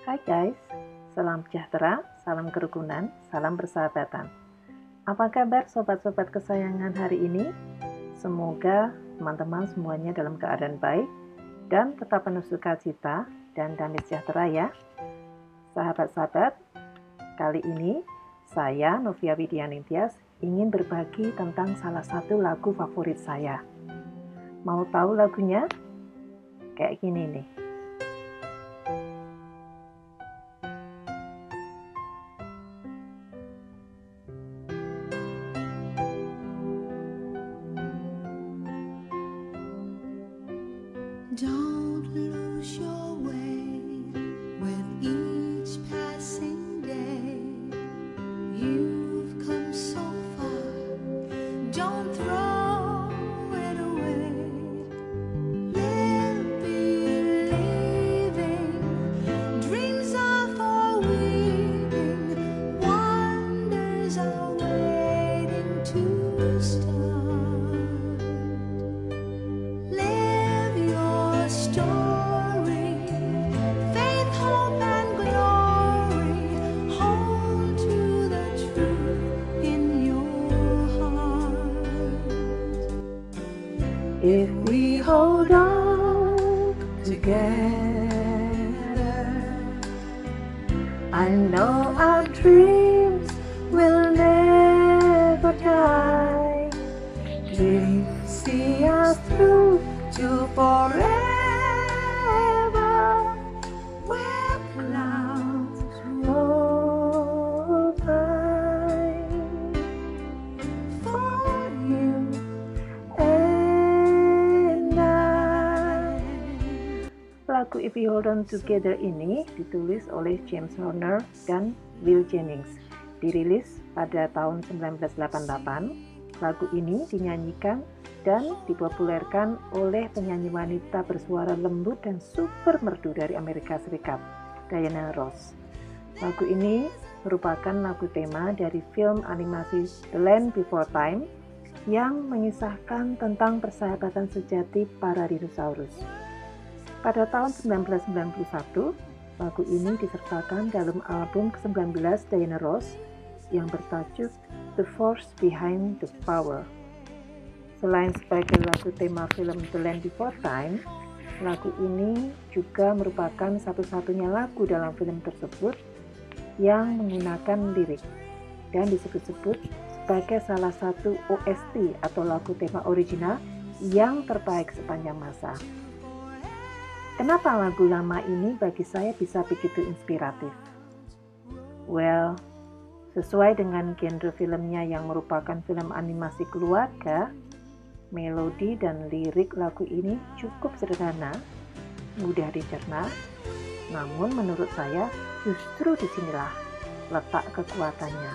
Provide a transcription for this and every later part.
Hai guys, salam sejahtera, salam kerukunan, salam persahabatan. Apa kabar sobat-sobat kesayangan hari ini? Semoga teman-teman semuanya dalam keadaan baik dan tetap penuh sukacita dan damai sejahtera ya. Sahabat-sahabat, kali ini saya Novia Widianintias ingin berbagi tentang salah satu lagu favorit saya. Mau tahu lagunya? Kayak gini nih. 找着路修。If we hold on together, I know our dreams If We Hold On Together ini ditulis oleh James Horner dan Will Jennings. Dirilis pada tahun 1988, lagu ini dinyanyikan dan dipopulerkan oleh penyanyi wanita bersuara lembut dan super merdu dari Amerika Serikat, Diana Ross. Lagu ini merupakan lagu tema dari film animasi The Land Before Time yang mengisahkan tentang persahabatan sejati para dinosaurus. Pada tahun 1991, lagu ini disertakan dalam album ke-19 Diana Ross yang bertajuk The Force Behind the Power. Selain sebagai lagu tema film The Land Before Time, lagu ini juga merupakan satu-satunya lagu dalam film tersebut yang menggunakan lirik dan disebut-sebut sebagai salah satu OST atau lagu tema original yang terbaik sepanjang masa. Kenapa lagu lama ini bagi saya bisa begitu inspiratif? Well, sesuai dengan genre filmnya yang merupakan film animasi keluarga, melodi dan lirik lagu ini cukup sederhana, mudah dicerna, namun menurut saya justru di sinilah letak kekuatannya.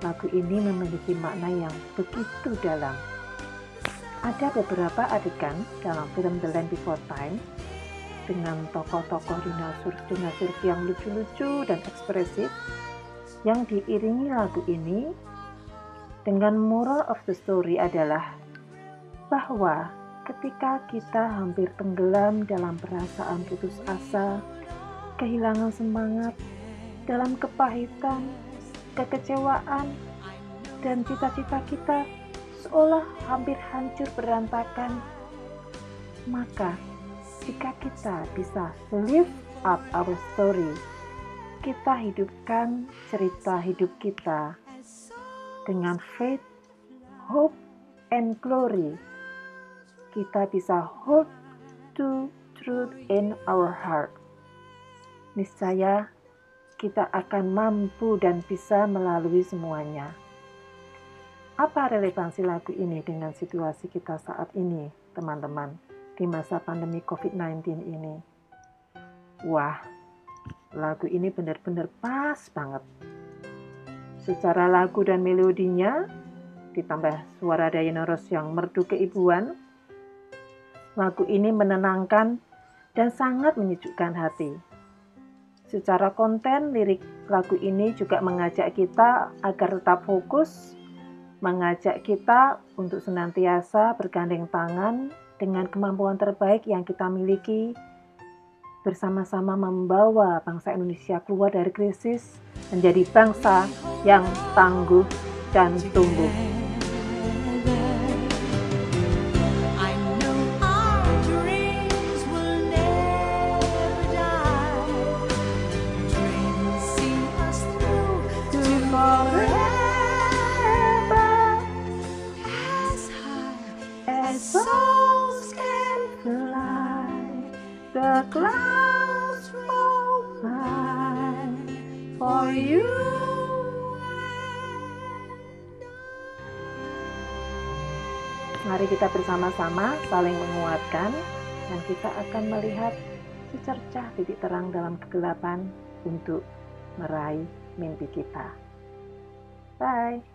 Lagu ini memiliki makna yang begitu dalam. Ada beberapa adegan dalam film The Land Before Time dengan tokoh-tokoh dinosaurus-dinosaurus yang lucu-lucu dan ekspresif yang diiringi lagu ini dengan moral of the story adalah bahwa ketika kita hampir tenggelam dalam perasaan putus asa, kehilangan semangat, dalam kepahitan, kekecewaan, dan cita-cita kita seolah hampir hancur berantakan, maka jika kita bisa live up our story, kita hidupkan cerita hidup kita dengan faith, hope, and glory. Kita bisa hold to truth in our heart. Niscaya kita akan mampu dan bisa melalui semuanya. Apa relevansi lagu ini dengan situasi kita saat ini, teman-teman? Di masa pandemi COVID-19 ini. Wah, lagu ini benar-benar pas banget. Secara lagu dan melodinya, ditambah suara Diana yang merdu keibuan, lagu ini menenangkan dan sangat menyejukkan hati. Secara konten, lirik lagu ini juga mengajak kita agar tetap fokus, mengajak kita untuk senantiasa bergandeng tangan dengan kemampuan terbaik yang kita miliki bersama-sama membawa bangsa Indonesia keluar dari krisis menjadi bangsa yang tangguh dan tumbuh. Clouds roll by for you. Mari kita bersama-sama saling menguatkan dan kita akan melihat secercah titik terang dalam kegelapan untuk meraih mimpi kita. Bye.